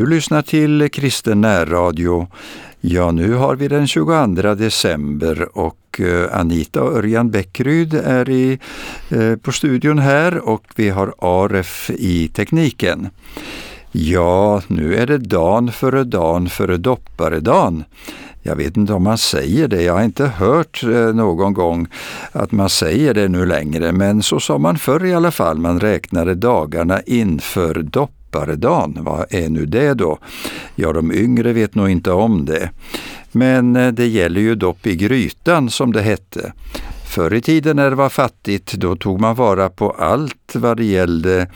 Du lyssnar till Kristen närradio. Ja, nu har vi den 22 december och eh, Anita och Örjan Bäckryd är i, eh, på studion här och vi har Aref i tekniken. Ja, nu är det dan före dan före dopparedan. Jag vet inte om man säger det, jag har inte hört eh, någon gång att man säger det nu längre, men så sa man förr i alla fall. Man räknade dagarna inför dopparedan. Vad är nu det då? Ja, de yngre vet nog inte om det. Men eh, det gäller ju dopp i grytan som det hette. Förr i tiden när det var fattigt, då tog man vara på allt vad det gällde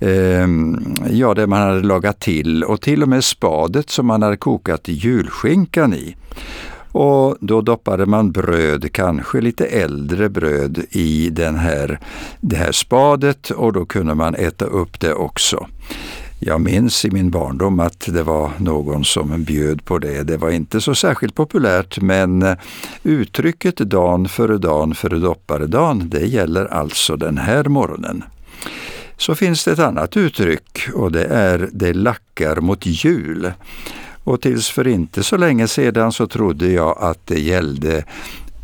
eh, ja, det man hade lagat till och till och med spadet som man hade kokat julskinkan i. Och då doppade man bröd, kanske lite äldre bröd, i den här, det här spadet och då kunde man äta upp det också. Jag minns i min barndom att det var någon som bjöd på det. Det var inte så särskilt populärt men eh, uttrycket dan före dan före dopparedan, det gäller alltså den här morgonen så finns det ett annat uttryck och det är det lackar mot jul. Och tills för inte så länge sedan så trodde jag att det gällde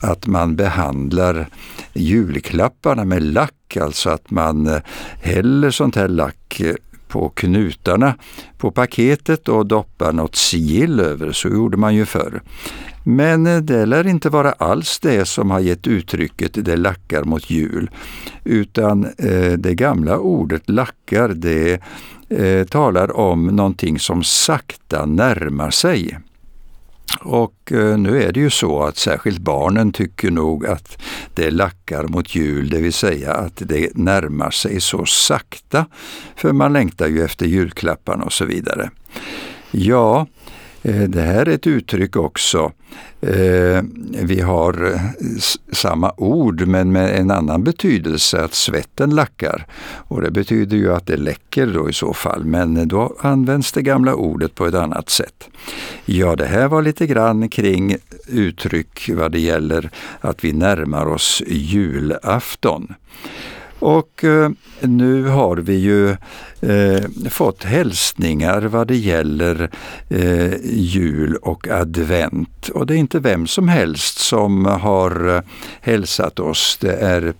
att man behandlar julklapparna med lack, alltså att man eh, häller sånt här lack eh, på knutarna på paketet och doppar något sigill över, så gjorde man ju förr. Men eh, det lär inte vara alls det som har gett uttrycket ”det lackar mot jul”, utan eh, det gamla ordet lackar det eh, talar om någonting som sakta närmar sig. Och eh, nu är det ju så att särskilt barnen tycker nog att det lackar mot jul, det vill säga att det närmar sig så sakta, för man längtar ju efter julklapparna och så vidare. Ja, Eh, det här är ett uttryck också. Eh, vi har eh, samma ord men med en annan betydelse, att svetten lackar. Och det betyder ju att det läcker då i så fall, men då används det gamla ordet på ett annat sätt. Ja, det här var lite grann kring uttryck vad det gäller att vi närmar oss julafton. Och eh, nu har vi ju eh, fått hälsningar vad det gäller eh, jul och advent. Och det är inte vem som helst som har eh, hälsat oss. Det är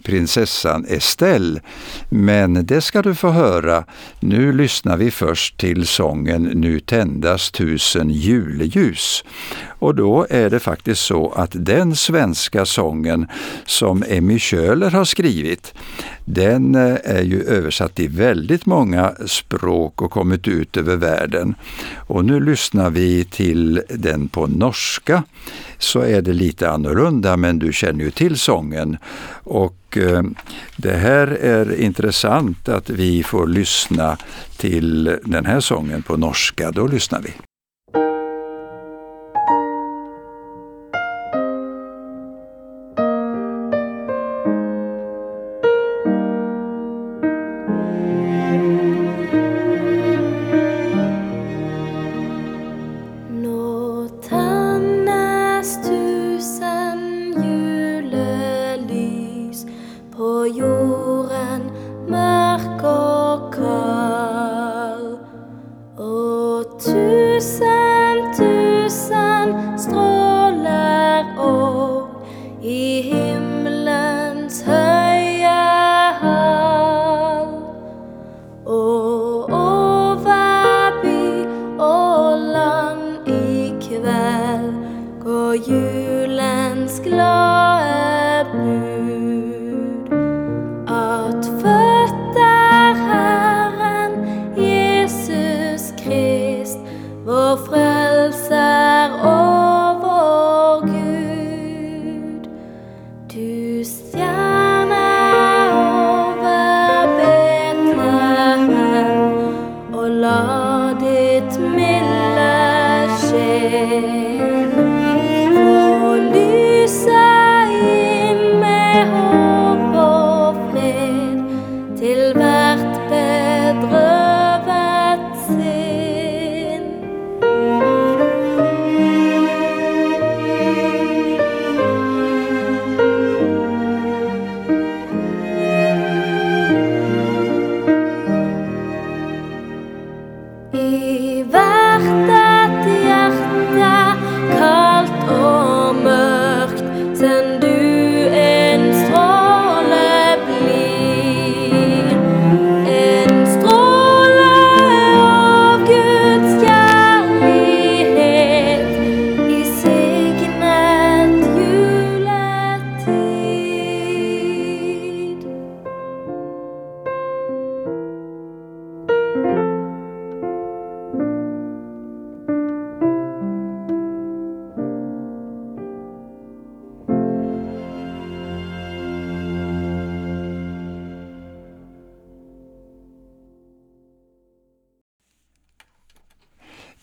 prinsessan Estelle. Men det ska du få höra. Nu lyssnar vi först till sången Nu tändas tusen julljus. Och då är det faktiskt så att den svenska sången som Emmy Köhler har skrivit, den eh, är ju översatt i väldigt många språk och kommit ut över världen. Och nu lyssnar vi till den på norska. Så är det lite annorlunda, men du känner ju till sången. Och eh, det här är intressant att vi får lyssna till den här sången på norska. Då lyssnar vi. manusia.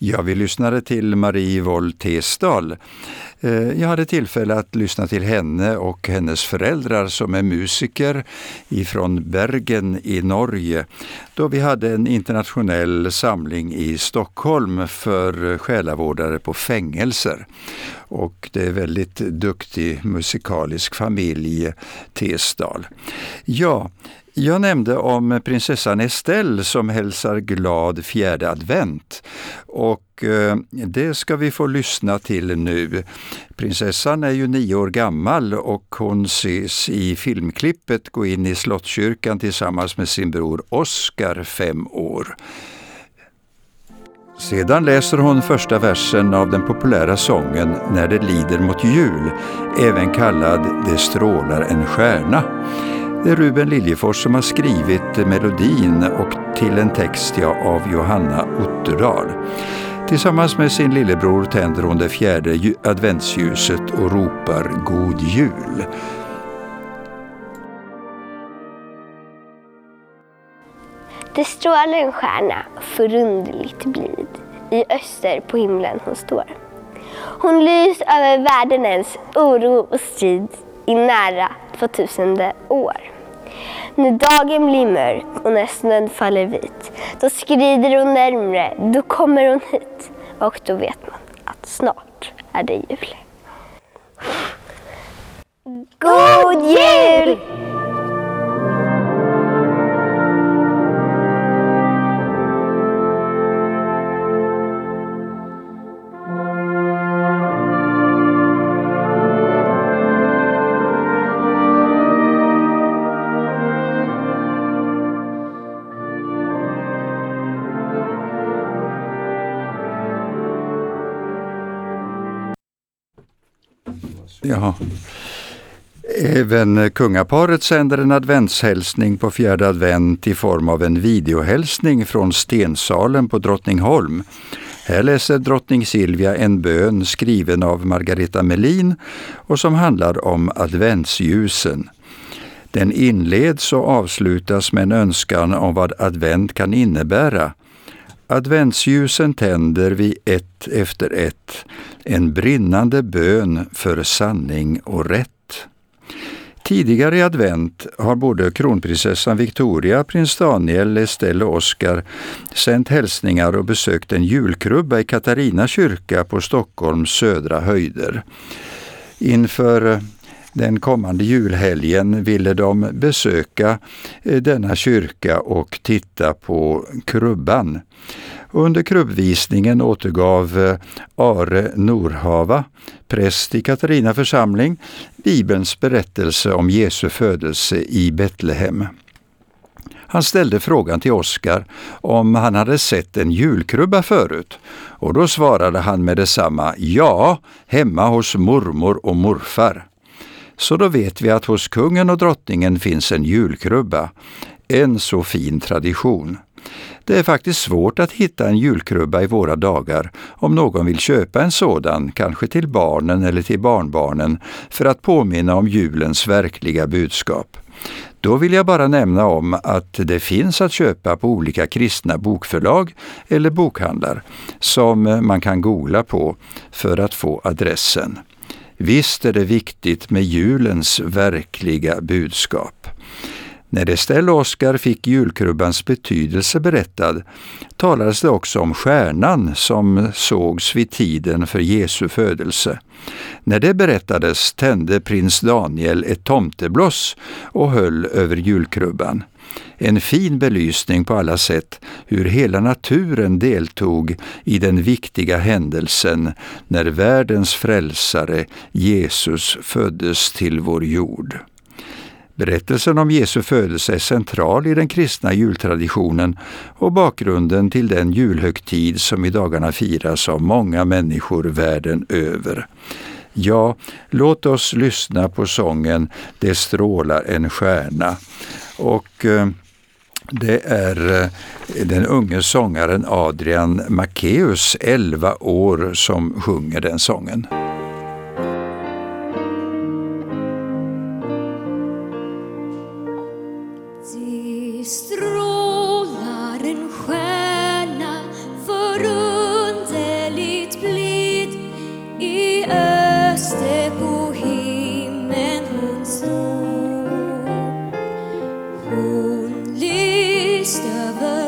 Ja, vi lyssnade till Marie Wold Tesdal. Eh, jag hade tillfälle att lyssna till henne och hennes föräldrar som är musiker ifrån Bergen i Norge då vi hade en internationell samling i Stockholm för själavårdare på fängelser. Och det är väldigt duktig musikalisk familj, Tesdal. Ja, jag nämnde om prinsessan Estelle som hälsar glad fjärde advent. Och eh, det ska vi få lyssna till nu. Prinsessan är ju nio år gammal och hon ses i filmklippet gå in i Slottskyrkan tillsammans med sin bror Oscar, fem år. Sedan läser hon första versen av den populära sången När det lider mot jul, även kallad Det strålar en stjärna. Det är Ruben Liljefors som har skrivit melodin och till en text ja, av Johanna Otterdal. Tillsammans med sin lillebror tänder hon det fjärde adventsljuset och ropar God Jul. Det strålar en stjärna, förunderligt blid. I öster på himlen hon står. Hon lys över världens oro och strid i nära tvåtusende år. När dagen blir mörk och när snön faller vit, då skrider hon närmre, då kommer hon hit. Och då vet man att snart är det jul. God jul! Jaha. Även kungaparet sänder en adventshälsning på fjärde advent i form av en videohälsning från Stensalen på Drottningholm. Här läser drottning Silvia en bön skriven av Margareta Melin och som handlar om adventsljusen. Den inleds och avslutas med en önskan om vad advent kan innebära. Adventsljusen tänder vi ett efter ett, en brinnande bön för sanning och rätt. Tidigare i advent har både kronprinsessan Victoria, prins Daniel, Estelle och Oscar sänt hälsningar och besökt en julkrubba i Katarina kyrka på Stockholms södra höjder. Inför den kommande julhelgen ville de besöka eh, denna kyrka och titta på krubban. Under krubbvisningen återgav eh, Are Norhava, präst i Katarina församling, Bibelns berättelse om Jesu födelse i Betlehem. Han ställde frågan till Oskar om han hade sett en julkrubba förut och då svarade han med detsamma ja, hemma hos mormor och morfar. Så då vet vi att hos kungen och drottningen finns en julkrubba. En så fin tradition. Det är faktiskt svårt att hitta en julkrubba i våra dagar om någon vill köpa en sådan, kanske till barnen eller till barnbarnen, för att påminna om julens verkliga budskap. Då vill jag bara nämna om att det finns att köpa på olika kristna bokförlag eller bokhandlar som man kan googla på för att få adressen. Visst är det viktigt med julens verkliga budskap. När Estelle och Oskar fick julkrubbans betydelse berättad talades det också om stjärnan som sågs vid tiden för Jesu födelse. När det berättades tände prins Daniel ett tomtebloss och höll över julkrubban. En fin belysning på alla sätt hur hela naturen deltog i den viktiga händelsen när världens frälsare Jesus föddes till vår jord. Berättelsen om Jesu födelse är central i den kristna jultraditionen och bakgrunden till den julhögtid som i dagarna firas av många människor världen över. Ja, låt oss lyssna på sången Det strålar en stjärna. Och eh, det är eh, den unge sångaren Adrian Macéus, 11 år, som sjunger den sången. un list of a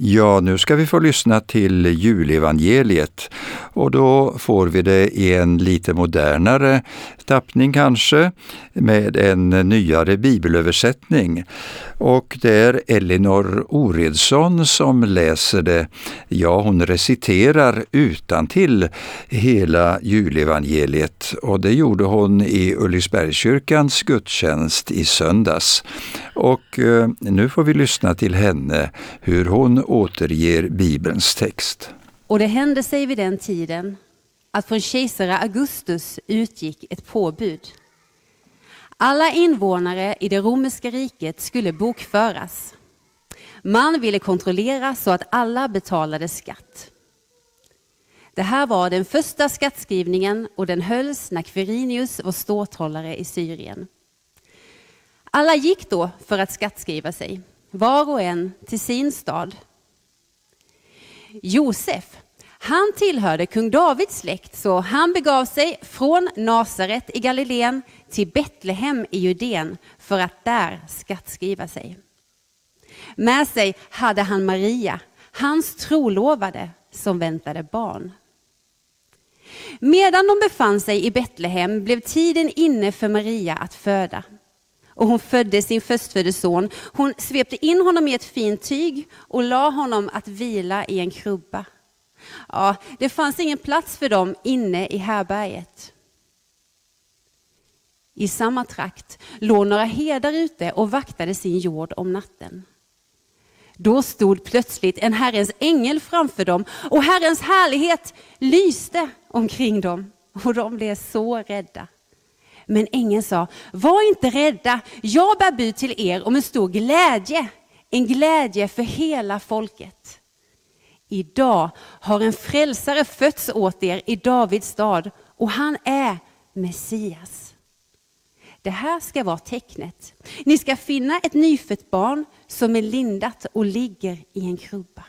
Ja, nu ska vi få lyssna till julevangeliet och då får vi det i en lite modernare tappning kanske med en nyare bibelöversättning. Och det är Elinor Oredsson som läser det. Ja, hon reciterar utan till hela julevangeliet och det gjorde hon i Ulriksbergskyrkans gudstjänst i söndags. Och eh, nu får vi lyssna till henne hur hon återger Bibelns text. Och det hände sig vid den tiden att från kejsare Augustus utgick ett påbud. Alla invånare i det romerska riket skulle bokföras. Man ville kontrollera så att alla betalade skatt. Det här var den första skattskrivningen och den hölls när Quirinius var ståthållare i Syrien. Alla gick då för att skattskriva sig, var och en till sin stad. Josef, han tillhörde kung Davids släkt, så han begav sig från Nasaret i Galileen till Betlehem i Judeen för att där skattskriva sig. Med sig hade han Maria, hans trolovade, som väntade barn. Medan de befann sig i Betlehem blev tiden inne för Maria att föda. Och hon födde sin förstfödde son. Hon svepte in honom i ett fint tyg och la honom att vila i en krubba. Ja, det fanns ingen plats för dem inne i härberget. I samma trakt låg några herdar ute och vaktade sin jord om natten. Då stod plötsligt en Herrens ängel framför dem och Herrens härlighet lyste omkring dem och de blev så rädda. Men ängeln sa, var inte rädda, jag bär bud till er om en stor glädje, en glädje för hela folket. Idag har en frälsare fötts åt er i Davids stad och han är Messias. Det här ska vara tecknet. Ni ska finna ett nyfött barn som är lindat och ligger i en krubba.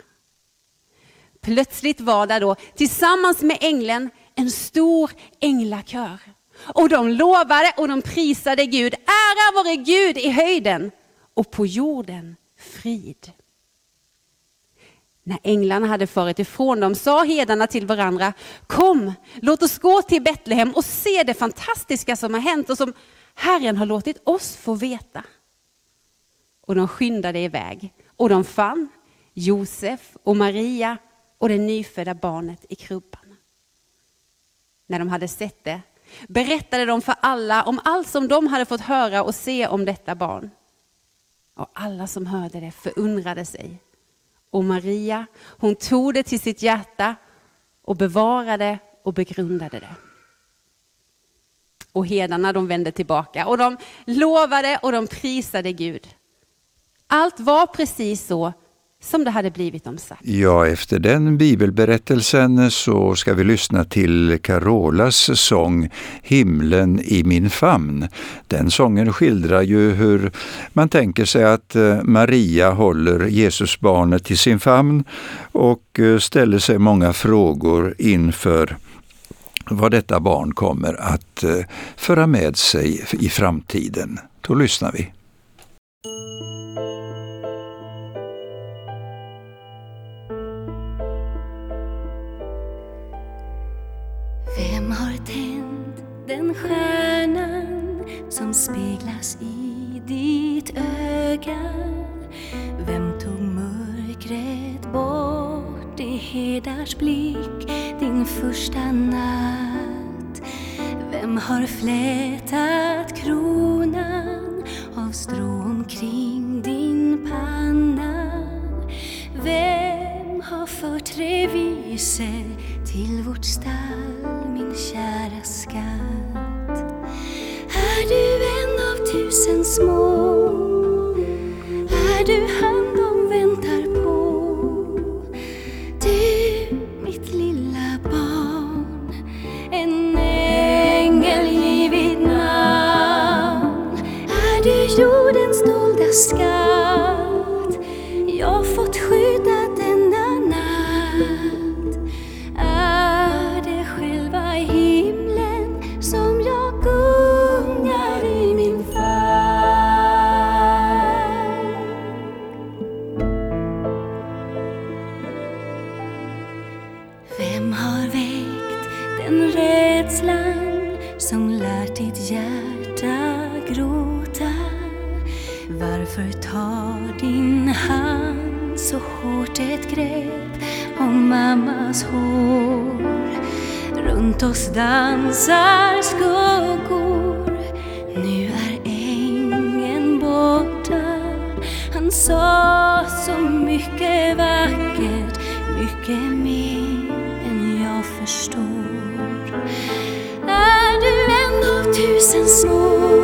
Plötsligt var där då tillsammans med ängeln en stor änglakör. Och de lovade och de prisade Gud. Ära vare Gud i höjden och på jorden frid. När änglarna hade farit ifrån dem sa herdarna till varandra, kom, låt oss gå till Betlehem och se det fantastiska som har hänt och som Herren har låtit oss få veta. Och de skyndade iväg och de fann Josef och Maria och det nyfödda barnet i krubban. När de hade sett det berättade de för alla om allt som de hade fått höra och se om detta barn. Och alla som hörde det förundrade sig. Och Maria, hon tog det till sitt hjärta och bevarade och begrundade det. Och hedarna de vände tillbaka och de lovade och de prisade Gud. Allt var precis så som det hade blivit dem sagt. Ja, efter den bibelberättelsen så ska vi lyssna till Carolas sång Himlen i min famn. Den sången skildrar ju hur man tänker sig att eh, Maria håller Jesusbarnet i sin famn och eh, ställer sig många frågor inför vad detta barn kommer att eh, föra med sig i framtiden. Då lyssnar vi. synas i ditt öga. Vem tog mörkret bort i Hedars blick din första natt? Vem har flätat kronan av strån kring din panna? Vem har fört tre till vårt stall? jordens dolda skatt. Jag fått skydd and snow.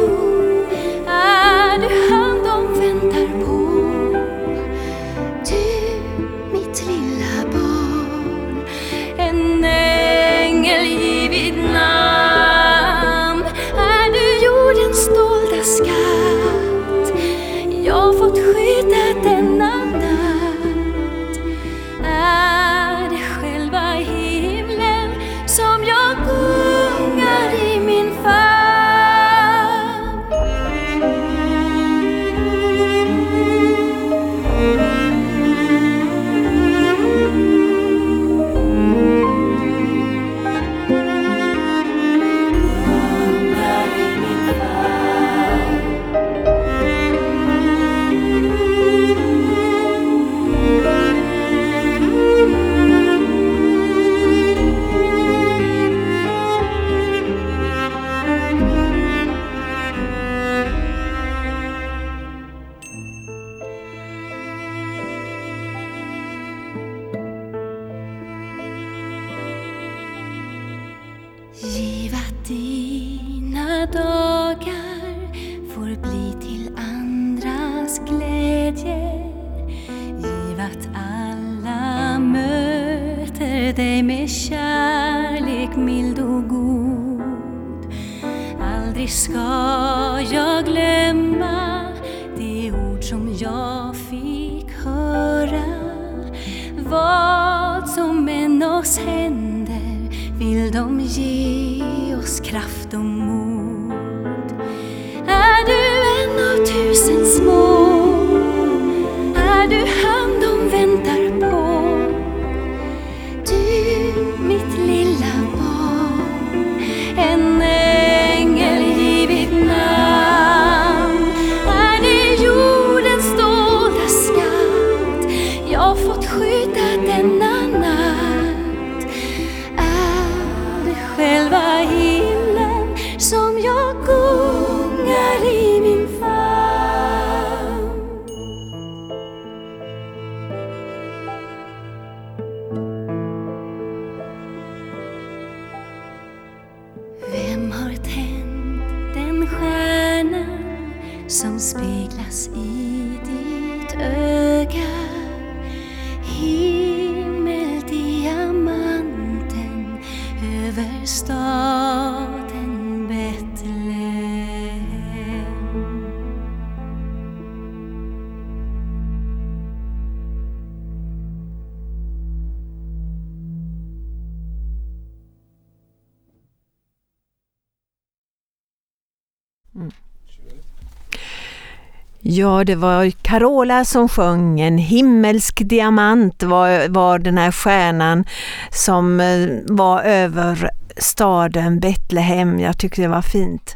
Ja, det var Carola som sjöng. En himmelsk diamant var, var den här stjärnan som eh, var över staden Betlehem. Jag tyckte det var fint.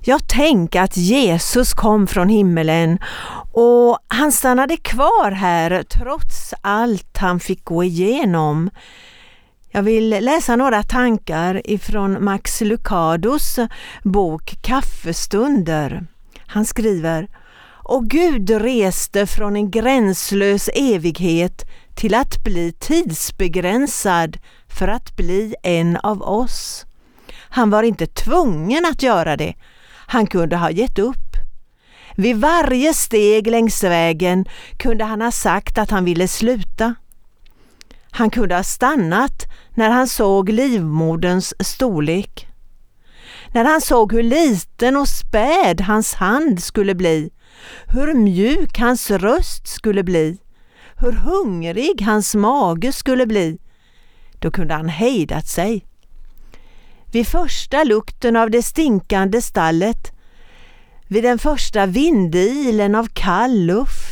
Jag tänker att Jesus kom från himmelen och han stannade kvar här trots allt han fick gå igenom. Jag vill läsa några tankar ifrån Max Lucados bok Kaffestunder. Han skriver och Gud reste från en gränslös evighet till att bli tidsbegränsad för att bli en av oss. Han var inte tvungen att göra det. Han kunde ha gett upp. Vid varje steg längs vägen kunde han ha sagt att han ville sluta. Han kunde ha stannat när han såg livmoderns storlek. När han såg hur liten och späd hans hand skulle bli hur mjuk hans röst skulle bli, hur hungrig hans mage skulle bli. Då kunde han hejdat sig. Vid första lukten av det stinkande stallet, vid den första vindilen av kall luft,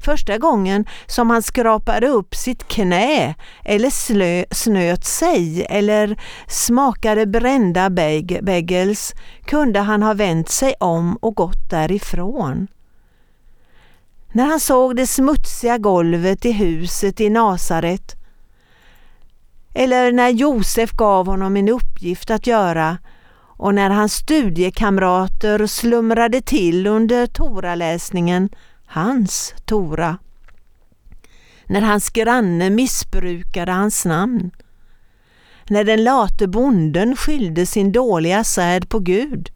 första gången som han skrapade upp sitt knä eller slö, snöt sig eller smakade brända bagels kunde han ha vänt sig om och gått därifrån. När han såg det smutsiga golvet i huset i Nasaret eller när Josef gav honom en uppgift att göra och när hans studiekamrater slumrade till under Toraläsningen hans Tora. När hans granne missbrukade hans namn. När den late bonden skyllde sin dåliga säd på Gud.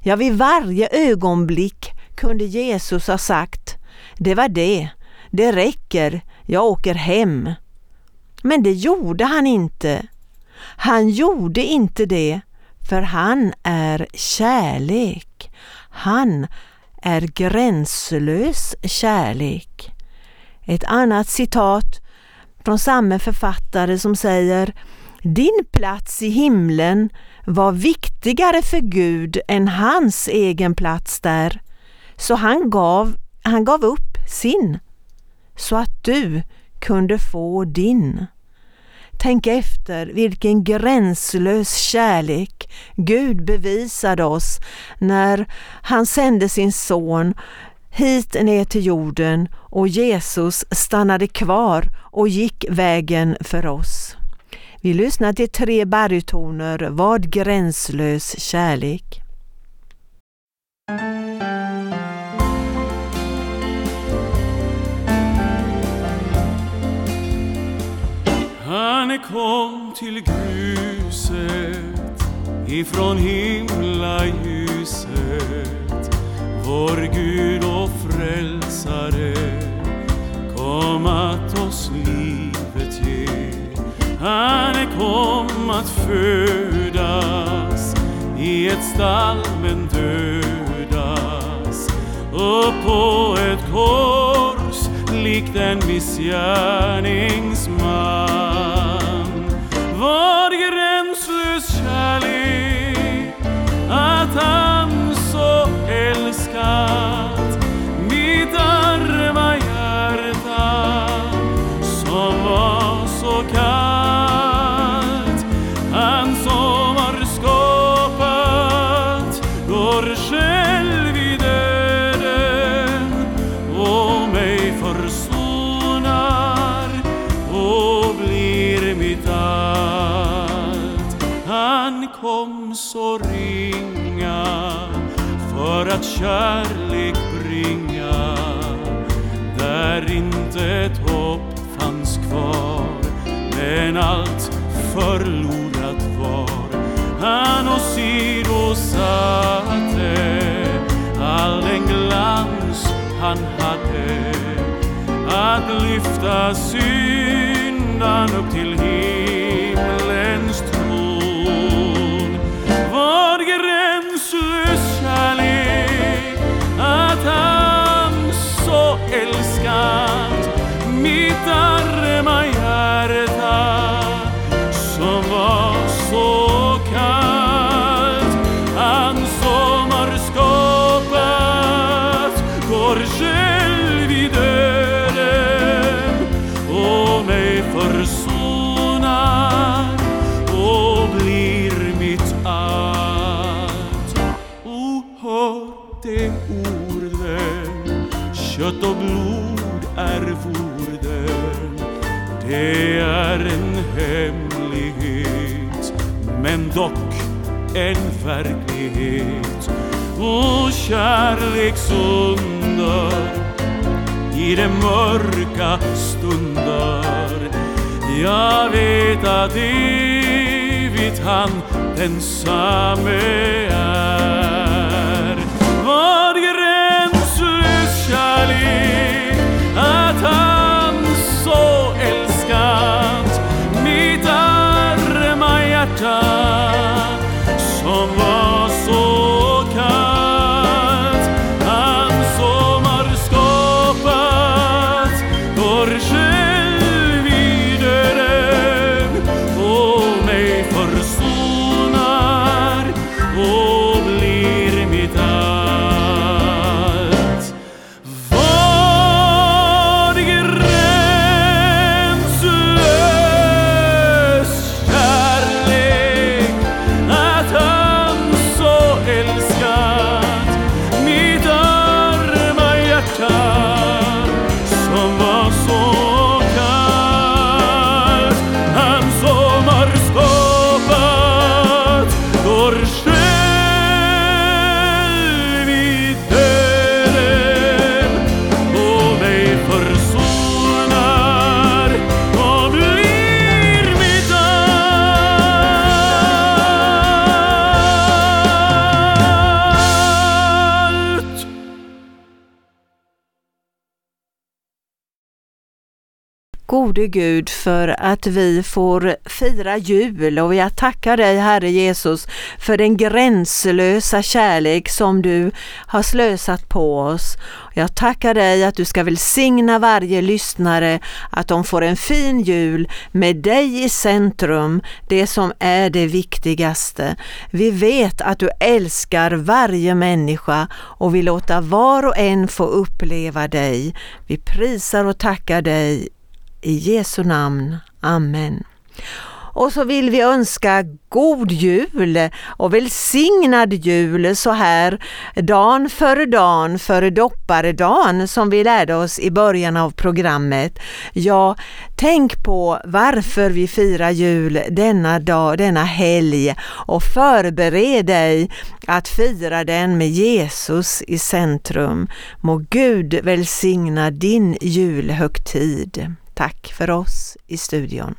Ja, vid varje ögonblick kunde Jesus ha sagt Det var det, det räcker, jag åker hem. Men det gjorde han inte. Han gjorde inte det, för han är kärlek. Han är gränslös kärlek. Ett annat citat från samma författare som säger Din plats i himlen var viktigare för Gud än hans egen plats där. Så han gav, han gav upp sin så att du kunde få din. Tänk efter vilken gränslös kärlek Gud bevisade oss när han sände sin son hit ner till jorden och Jesus stannade kvar och gick vägen för oss. Vi lyssnar till tre barytoner Vad gränslös kärlek. Han kom till gruset ifrån himlaljuset Vår Gud och frälsare kom att oss livet ge. Han kom att födas i ett stall men dödas. Upp på ett kors likt en missgärningsman. kärlek bringa där intet hopp fanns kvar men allt förlorat var. Han åsidosatte all den glans han hade att lyfta syndan upp till himlen Det är en hemlighet, men dock en verklighet. O kärleksunder i de mörka stunder. Jag vet att evigt han densamme är. Gode Gud för att vi får fira jul och jag tackar dig Herre Jesus för den gränslösa kärlek som du har slösat på oss. Jag tackar dig att du ska välsigna varje lyssnare, att de får en fin jul med dig i centrum, det som är det viktigaste. Vi vet att du älskar varje människa och vill låta var och en få uppleva dig. Vi prisar och tackar dig i Jesu namn. Amen. Och så vill vi önska god jul och välsignad jul så här dagen före dagen före dopparedagen som vi lärde oss i början av programmet. Ja, tänk på varför vi firar jul denna dag, denna helg och förbered dig att fira den med Jesus i centrum. Må Gud välsigna din julhögtid. Tack för oss i studion.